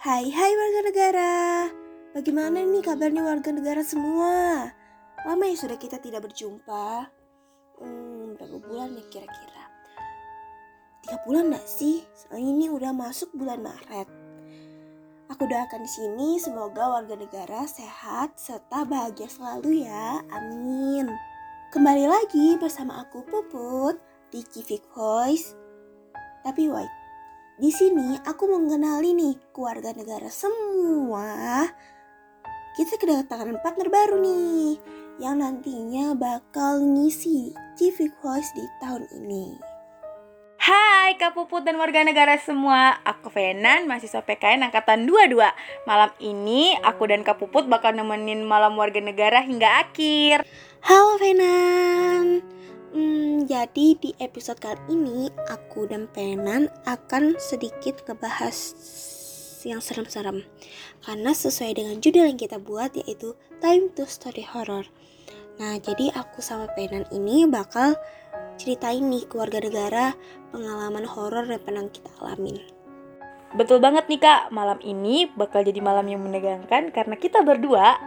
Hai hai warga negara Bagaimana nih kabarnya warga negara semua? Lama ya sudah kita tidak berjumpa Hmm, berapa bulan ya kira-kira? Tiga bulan gak sih? Soalnya ini udah masuk bulan Maret Aku doakan di sini semoga warga negara sehat serta bahagia selalu ya. Amin. Kembali lagi bersama aku Puput di Kivik Voice. Tapi wait, di sini aku mengenali nih keluarga negara semua. Kita kedatangan partner baru nih yang nantinya bakal ngisi Kivik Voice di tahun ini. Hai Kak Puput dan warga negara semua Aku Venan, mahasiswa PKN Angkatan 22 Malam ini aku dan Kak Puput bakal nemenin malam warga negara hingga akhir Halo Venan hmm, Jadi di episode kali ini Aku dan Venan akan sedikit ngebahas yang serem-serem. Karena sesuai dengan judul yang kita buat yaitu Time to Story Horror. Nah jadi aku sama Venan ini bakal ceritain nih keluarga negara pengalaman horor yang pernah kita alamin. Betul banget nih kak, malam ini bakal jadi malam yang menegangkan karena kita berdua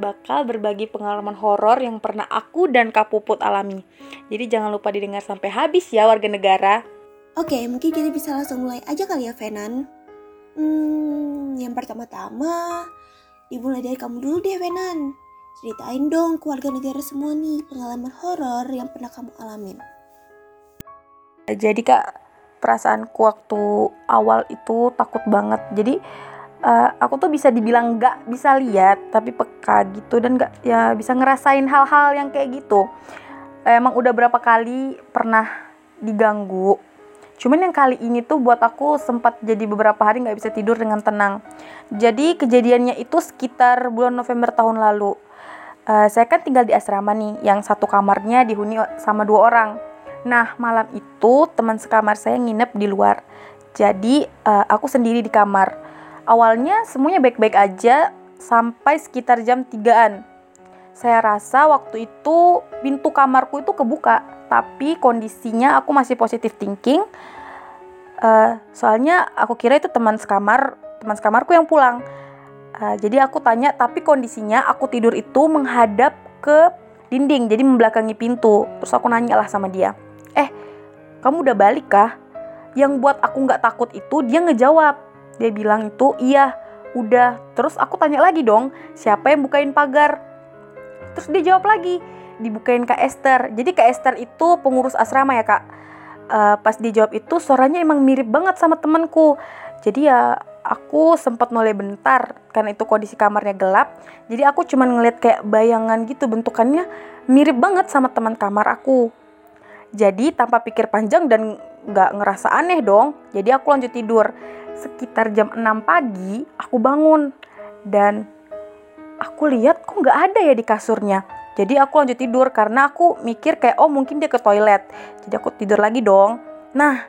bakal berbagi pengalaman horor yang pernah aku dan Kak Puput alami. Jadi jangan lupa didengar sampai habis ya warga negara. Oke, mungkin kita bisa langsung mulai aja kali ya Venan. Hmm, yang pertama-tama dimulai dari kamu dulu deh Venan. Ceritain dong keluarga negara semua nih pengalaman horor yang pernah kamu alamin. Jadi kak, perasaanku waktu awal itu takut banget. Jadi uh, aku tuh bisa dibilang nggak bisa lihat tapi peka gitu dan nggak ya bisa ngerasain hal-hal yang kayak gitu. Emang udah berapa kali pernah diganggu. Cuman yang kali ini tuh buat aku sempat jadi beberapa hari nggak bisa tidur dengan tenang. Jadi kejadiannya itu sekitar bulan November tahun lalu uh, saya kan tinggal di asrama nih yang satu kamarnya dihuni sama dua orang nah malam itu teman sekamar saya nginep di luar jadi uh, aku sendiri di kamar awalnya semuanya baik-baik aja sampai sekitar jam 3an saya rasa waktu itu pintu kamarku itu kebuka tapi kondisinya aku masih positif thinking uh, soalnya aku kira itu teman sekamar teman sekamarku yang pulang Uh, jadi aku tanya, tapi kondisinya aku tidur itu menghadap ke dinding, jadi membelakangi pintu. Terus aku nanya lah sama dia, eh kamu udah balik kah? Yang buat aku nggak takut itu dia ngejawab. Dia bilang itu iya, udah. Terus aku tanya lagi dong, siapa yang bukain pagar? Terus dia jawab lagi, dibukain Kak Esther. Jadi Kak Esther itu pengurus asrama ya kak. Uh, pas dia jawab itu suaranya emang mirip banget sama temanku. Jadi ya aku sempat noleh bentar karena itu kondisi kamarnya gelap jadi aku cuma ngeliat kayak bayangan gitu bentukannya mirip banget sama teman kamar aku jadi tanpa pikir panjang dan nggak ngerasa aneh dong jadi aku lanjut tidur sekitar jam 6 pagi aku bangun. Dan aku lihat kok nggak ada ya di kasurnya. Jadi aku lanjut tidur karena aku mikir kayak oh mungkin dia ke toilet. Jadi aku tidur lagi dong. Nah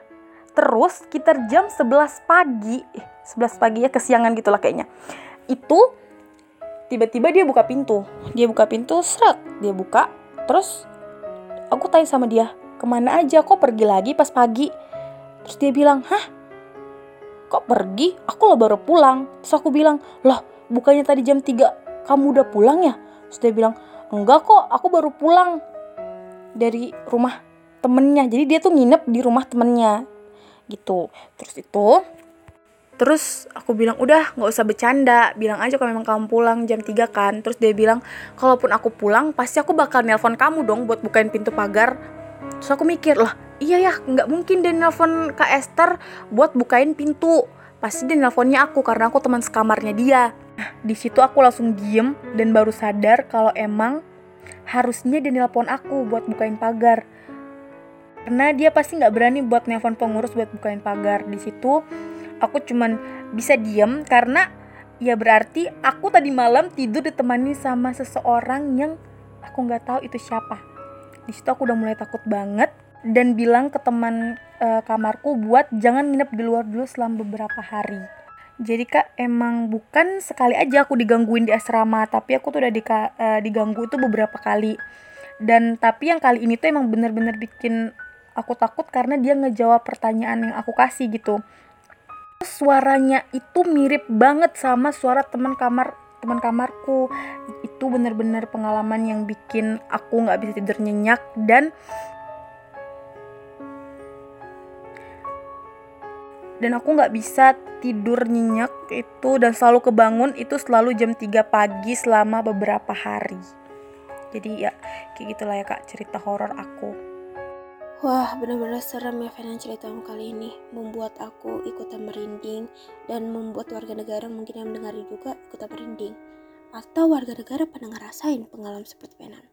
terus sekitar jam 11 pagi 11 pagi ya kesiangan gitulah kayaknya. Itu tiba-tiba dia buka pintu. Dia buka pintu serak dia buka. Terus aku tanya sama dia ke mana aja? Kok pergi lagi pas pagi? Terus dia bilang hah kok pergi? Aku lo baru pulang. Terus aku bilang loh bukannya tadi jam 3 kamu udah pulang ya? Terus dia bilang enggak kok aku baru pulang dari rumah temennya. Jadi dia tuh nginep di rumah temennya gitu. Terus itu Terus aku bilang, udah gak usah bercanda, bilang aja kalau memang kamu pulang jam 3 kan. Terus dia bilang, kalaupun aku pulang, pasti aku bakal nelpon kamu dong buat bukain pintu pagar. Terus aku mikir, lah iya ya gak mungkin dia nelpon Kak Esther buat bukain pintu. Pasti dia nelponnya aku karena aku teman sekamarnya dia. Nah, di situ aku langsung diem dan baru sadar kalau emang harusnya dia nelpon aku buat bukain pagar. Karena dia pasti nggak berani buat nelpon pengurus buat bukain pagar. Di situ aku cuman bisa diem karena ya berarti aku tadi malam tidur ditemani sama seseorang yang aku nggak tahu itu siapa di situ aku udah mulai takut banget dan bilang ke teman e, kamarku buat jangan nginep di luar dulu selama beberapa hari. Jadi kak emang bukan sekali aja aku digangguin di asrama tapi aku tuh udah di, e, diganggu itu beberapa kali. Dan tapi yang kali ini tuh emang bener-bener bikin aku takut karena dia ngejawab pertanyaan yang aku kasih gitu. Suaranya itu mirip banget sama suara teman kamar teman kamarku itu bener-bener pengalaman yang bikin aku nggak bisa tidur nyenyak dan dan aku nggak bisa tidur nyenyak itu dan selalu kebangun itu selalu jam 3 pagi selama beberapa hari jadi ya kayak gitulah ya kak cerita horor aku Wah, benar-benar serem ya Fenan ceritamu kali ini. Membuat aku ikutan merinding dan membuat warga negara mungkin yang mendengar juga ikutan merinding. Atau warga negara pernah ngerasain pengalaman seperti Fenan.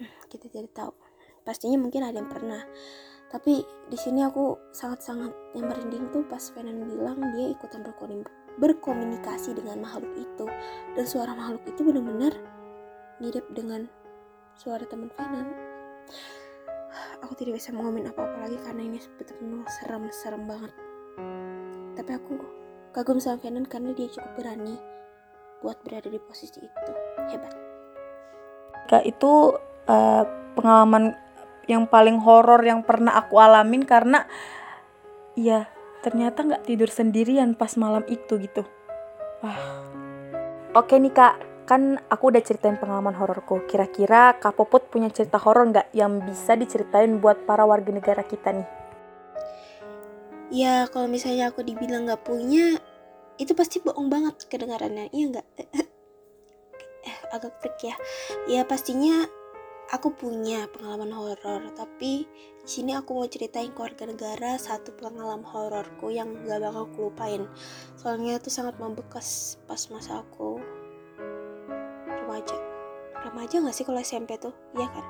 Hmm, kita tidak tahu. Pastinya mungkin ada yang pernah. Tapi di sini aku sangat-sangat yang merinding tuh pas Fenan bilang dia ikutan berkomunikasi dengan makhluk itu. Dan suara makhluk itu benar-benar mirip dengan suara teman Fenan aku tidak bisa mengomen apa-apa lagi karena ini betul-betul serem-serem banget tapi aku kagum sama Venom karena dia cukup berani buat berada di posisi itu. Hebat. Kak itu uh, pengalaman yang paling horor yang pernah aku alamin karena ya ternyata nggak tidur sendirian pas malam itu gitu. Wah. Oke nih kak. Kan aku udah ceritain pengalaman hororku. Kira-kira Kak Popot punya cerita horor nggak yang bisa diceritain buat para warga negara kita nih? Ya, kalau misalnya aku dibilang nggak punya, itu pasti bohong banget kedengarannya, iya nggak? eh, agak freak ya. Ya pastinya aku punya pengalaman horor, tapi di sini aku mau ceritain ke warga negara satu pengalaman hororku yang gak bakal aku lupain. Soalnya itu sangat membekas pas masa aku remaja remaja gak sih kalau SMP tuh iya kan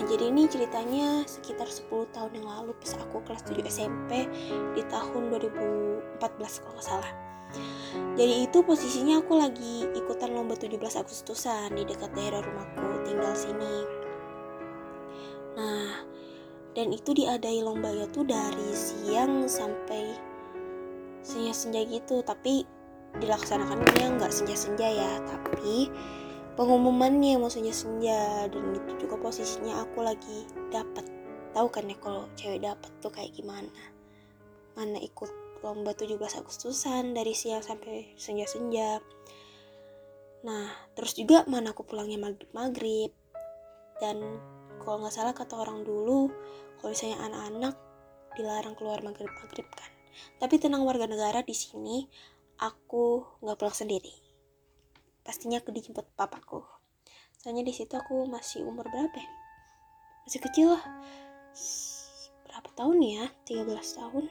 nah jadi ini ceritanya sekitar 10 tahun yang lalu pas aku kelas 7 SMP di tahun 2014 kalau nggak salah. Jadi itu posisinya aku lagi ikutan lomba 17 Agustusan di dekat daerah rumahku tinggal sini. Nah dan itu diadai lombanya tuh dari siang sampai senja-senja gitu tapi dilaksanakannya nggak senja-senja ya tapi pengumumannya mau senja-senja dan itu juga posisinya aku lagi dapat tahu kan ya kalau cewek dapat tuh kayak gimana? Mana ikut lomba 17 Agustusan dari siang sampai senja-senja. Nah terus juga mana aku pulangnya maghrib-maghrib dan kalau nggak salah kata orang dulu kalau misalnya anak-anak dilarang keluar maghrib-maghrib kan. Tapi tenang warga negara di sini aku nggak pulang sendiri pastinya aku dijemput papaku. Soalnya di situ aku masih umur berapa ya? masih kecil lah. Berapa tahun ya? 13 tahun.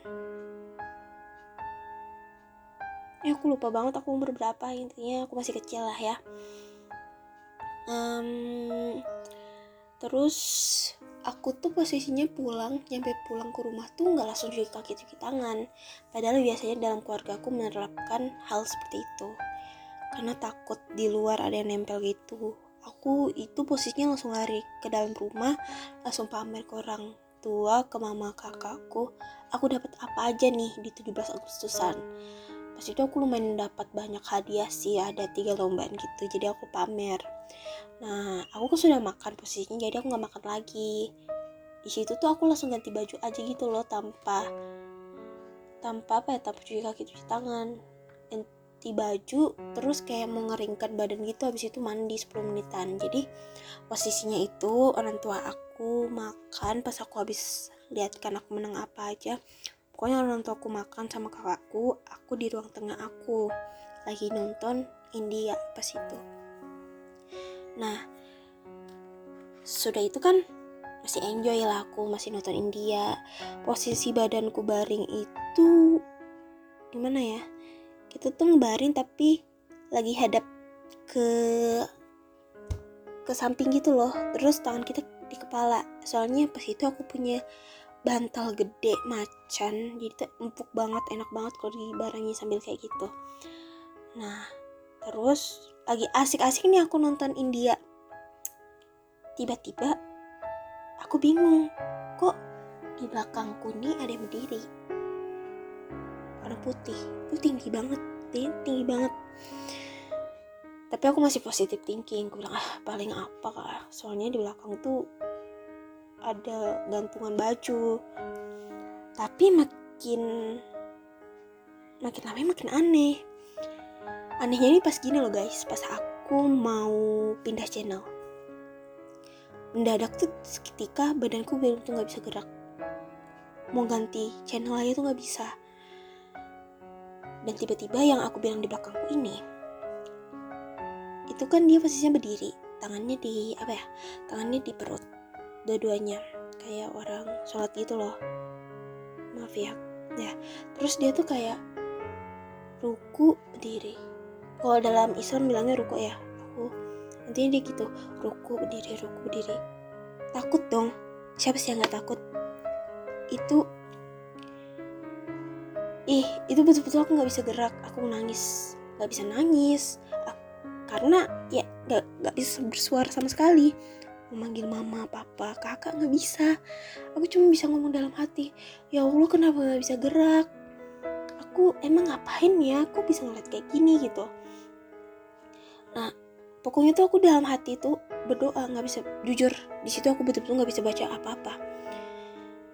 Ya aku lupa banget aku umur berapa. Intinya aku masih kecil lah ya. Um, terus aku tuh posisinya pulang nyampe pulang ke rumah tuh nggak langsung cuci kaki cuci tangan. Padahal biasanya dalam keluarga aku menerapkan hal seperti itu karena takut di luar ada yang nempel gitu. Aku itu posisinya langsung lari ke dalam rumah langsung pamer ke orang tua ke mama kakakku. Aku dapat apa aja nih di 17 Agustusan. Pas itu aku lumayan dapat banyak hadiah sih ada tiga lombaan gitu jadi aku pamer. Nah aku kan sudah makan posisinya jadi aku nggak makan lagi. Di situ tuh aku langsung ganti baju aja gitu loh tanpa tanpa apa ya tanpa cuci kaki cuci tangan ganti baju terus kayak mau ngeringkan badan gitu habis itu mandi 10 menitan. Jadi posisinya itu orang tua aku makan pas aku habis lihat kan aku menang apa aja pokoknya orang tua aku makan sama kakakku aku di ruang tengah aku lagi nonton India pas itu. Nah sudah itu kan masih enjoy lah aku masih nonton India. Posisi badanku baring itu gimana ya kita tuh ngebarin tapi lagi hadap ke ke samping gitu loh. Terus tangan kita di kepala. Soalnya pas itu aku punya bantal gede macan. Jadi tuh empuk banget enak banget kalau dibarengi sambil kayak gitu. Nah terus lagi asik-asik nih aku nonton India. Tiba-tiba aku bingung kok di belakangku nih ada yang berdiri putih. Itu tinggi banget tinggi, tinggi banget. Tapi aku masih positif thinking. Aku bilang ah paling apa kah soalnya di belakang tuh ada gantungan baju. Tapi makin makin lama makin aneh. Anehnya ini pas gini loh guys. Pas aku mau pindah channel. Mendadak tuh seketika badanku belum tuh nggak bisa gerak. Mau ganti channel aja tuh nggak bisa dan tiba-tiba yang aku bilang di belakangku ini. Itu kan dia posisinya berdiri tangannya di apa ya tangannya di perut dua-duanya kayak orang sholat gitu loh. Maaf ya ya. Terus dia tuh kayak ruku berdiri. Kalau dalam Islam bilangnya ruku ya aku intinya dia gitu ruku berdiri ruku berdiri. Takut dong. Siapa sih yang nggak takut? Itu ih itu betul-betul aku nggak bisa gerak. Aku nangis. Nggak bisa nangis. Karena ya nggak nggak bisa bersuara sama sekali. Memanggil mama papa kakak nggak bisa. Aku cuma bisa ngomong dalam hati ya allah kenapa nggak bisa gerak? Aku emang ngapain ya? Aku bisa ngeliat kayak gini? gitu. Nah pokoknya tuh aku dalam hati tuh berdoa nggak bisa jujur di situ aku betul-betul nggak bisa baca apa-apa.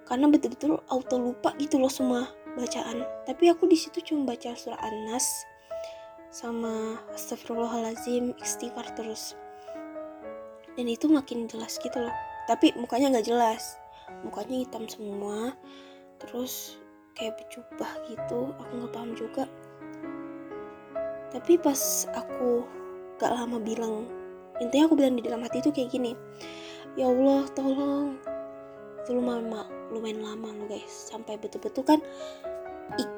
Karena betul-betul auto lupa gitu loh semua bacaan. Tapi aku di situ cuma baca surah an-nas sama astagfirullahalazim istighfar terus. Dan itu makin jelas gitu loh. Tapi mukanya nggak jelas. Mukanya hitam semua. Terus kayak berjubah gitu. Aku nggak paham juga. Tapi pas aku gak lama bilang intinya aku bilang di dalam hati itu kayak gini ya Allah tolong itu lumayan lama loh guys. Sampai betul-betul kan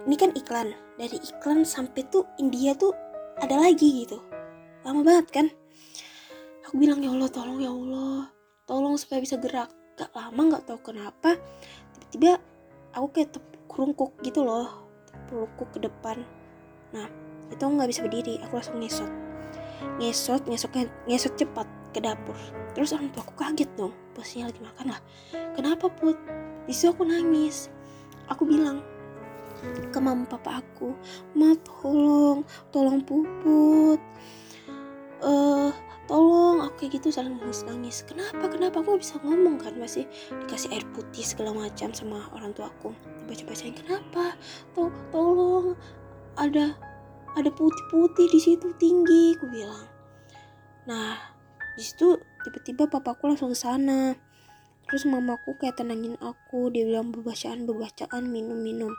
ini kan iklan. Dari iklan sampai tuh India tuh ada lagi gitu. Lama banget kan? Aku bilang ya Allah tolong ya Allah. Tolong supaya bisa gerak. Gak lama nggak tahu kenapa tiba-tiba aku kayak kerungkuk gitu loh. Kerungkuk ke depan. Nah itu nggak bisa berdiri. Aku langsung ngesot. Ngesot ngesot ngesot cepat ke dapur. Terus orang tua aku kaget dong posisinya lagi makan lah. Kenapa put? Di situ aku nangis. Aku bilang ke mama papa aku ma tolong tolong puput eh uh, tolong aku kayak gitu saling nangis nangis kenapa kenapa? Aku gak bisa ngomong kan masih dikasih air putih segala macam sama orang tua aku. Baca bacain kenapa? To tolong ada ada putih putih di situ tinggi aku bilang. Nah di situ tiba-tiba papaku langsung ke sana. Terus mamaku kayak tenangin aku. Dia bilang berbacaan berbacaan minum minum.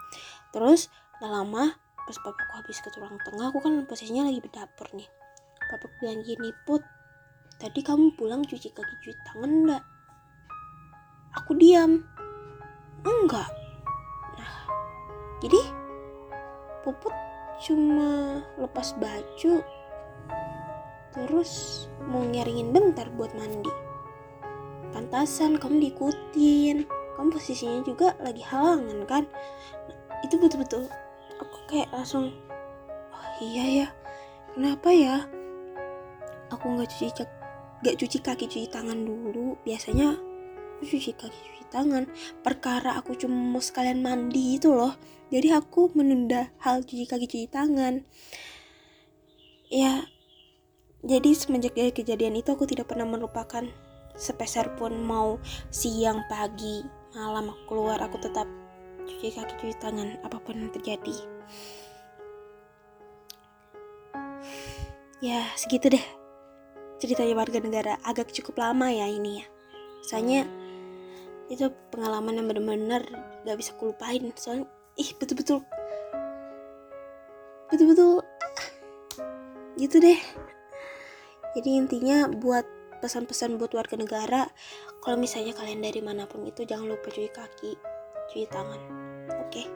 Terus gak lama pas papaku habis ke tulang tengah aku kan posisinya lagi di dapur nih. Papaku bilang gini put tadi kamu pulang cuci kaki cuci tangan enggak aku diam. Enggak. Nah jadi puput cuma lepas baju terus mau nyaringin bentar buat mandi. Pantasan kamu diikutin. Kamu posisinya juga lagi halangan kan? Itu betul-betul aku kayak langsung oh iya ya kenapa ya? Aku nggak cuci nggak cuci kaki cuci tangan dulu. Biasanya aku cuci kaki cuci tangan. Perkara aku cuma mau sekalian mandi itu loh. Jadi aku menunda hal cuci kaki cuci tangan. Ya jadi semenjak dari kejadian itu aku tidak pernah melupakan. Sepeser pun mau siang pagi malam aku keluar aku tetap cuci kaki cuci tangan apa pun yang terjadi. Ya segitu deh ceritanya warga negara. Agak cukup lama ya ini ya. Soalnya itu pengalaman yang benar-benar gak bisa kulupain. Soalnya ih betul-betul. Betul-betul ah, gitu deh jadi intinya buat pesan-pesan buat warga negara kalau misalnya kalian dari mana pun itu jangan lupa cuci kaki cuci tangan. Oke? Okay?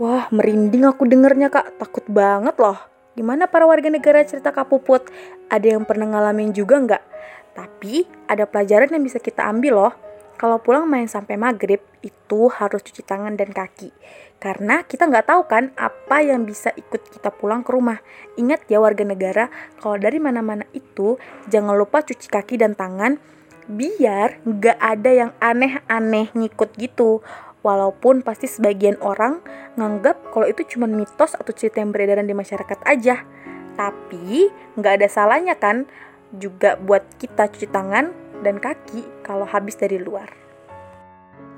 wah merinding aku dengernya kak. Takut banget loh. Gimana para warga negara cerita kak Puput ada yang pernah ngalamin juga nggak? Tapi ada pelajaran yang bisa kita ambil loh kalau pulang main sampai maghrib itu harus cuci tangan dan kaki. Karena kita nggak tahu kan apa yang bisa ikut kita pulang ke rumah. Ingat ya warga negara, kalau dari mana-mana itu jangan lupa cuci kaki dan tangan biar nggak ada yang aneh-aneh ngikut gitu. Walaupun pasti sebagian orang nganggap kalau itu cuma mitos atau cerita yang beredaran di masyarakat aja. Tapi nggak ada salahnya kan juga buat kita cuci tangan dan kaki kalau habis dari luar.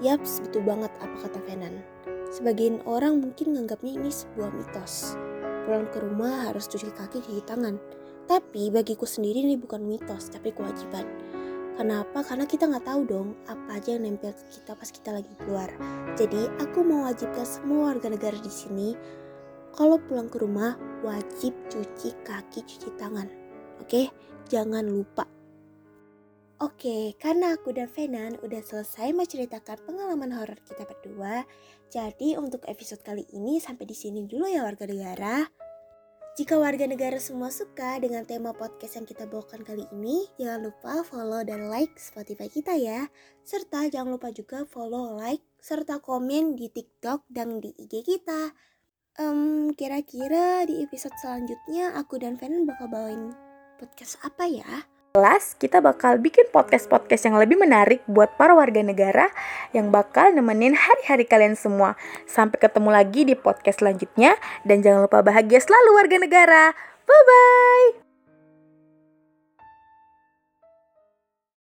Yaps, betul banget apa kata Venan. Sebagian orang mungkin menganggapnya ini sebuah mitos. Pulang ke rumah harus cuci kaki cuci tangan. Tapi bagiku sendiri ini bukan mitos, tapi kewajiban. Kenapa? Karena kita nggak tahu dong apa aja yang nempel ke kita pas kita lagi keluar. Jadi aku mau wajibkan semua warga negara di sini kalau pulang ke rumah wajib cuci kaki cuci tangan. Oke, jangan lupa. Oke, karena aku dan Venan udah selesai menceritakan pengalaman horor kita berdua, jadi untuk episode kali ini sampai di sini dulu ya warga negara. Jika warga negara semua suka dengan tema podcast yang kita bawakan kali ini, jangan lupa follow dan like Spotify kita ya. Serta jangan lupa juga follow, like, serta komen di TikTok dan di IG kita. Um, kira-kira di episode selanjutnya aku dan Venan bakal bawain podcast apa ya? Kelas kita bakal bikin podcast-podcast yang lebih menarik buat para warga negara yang bakal nemenin hari-hari kalian semua. Sampai ketemu lagi di podcast selanjutnya dan jangan lupa bahagia selalu warga negara. Bye bye.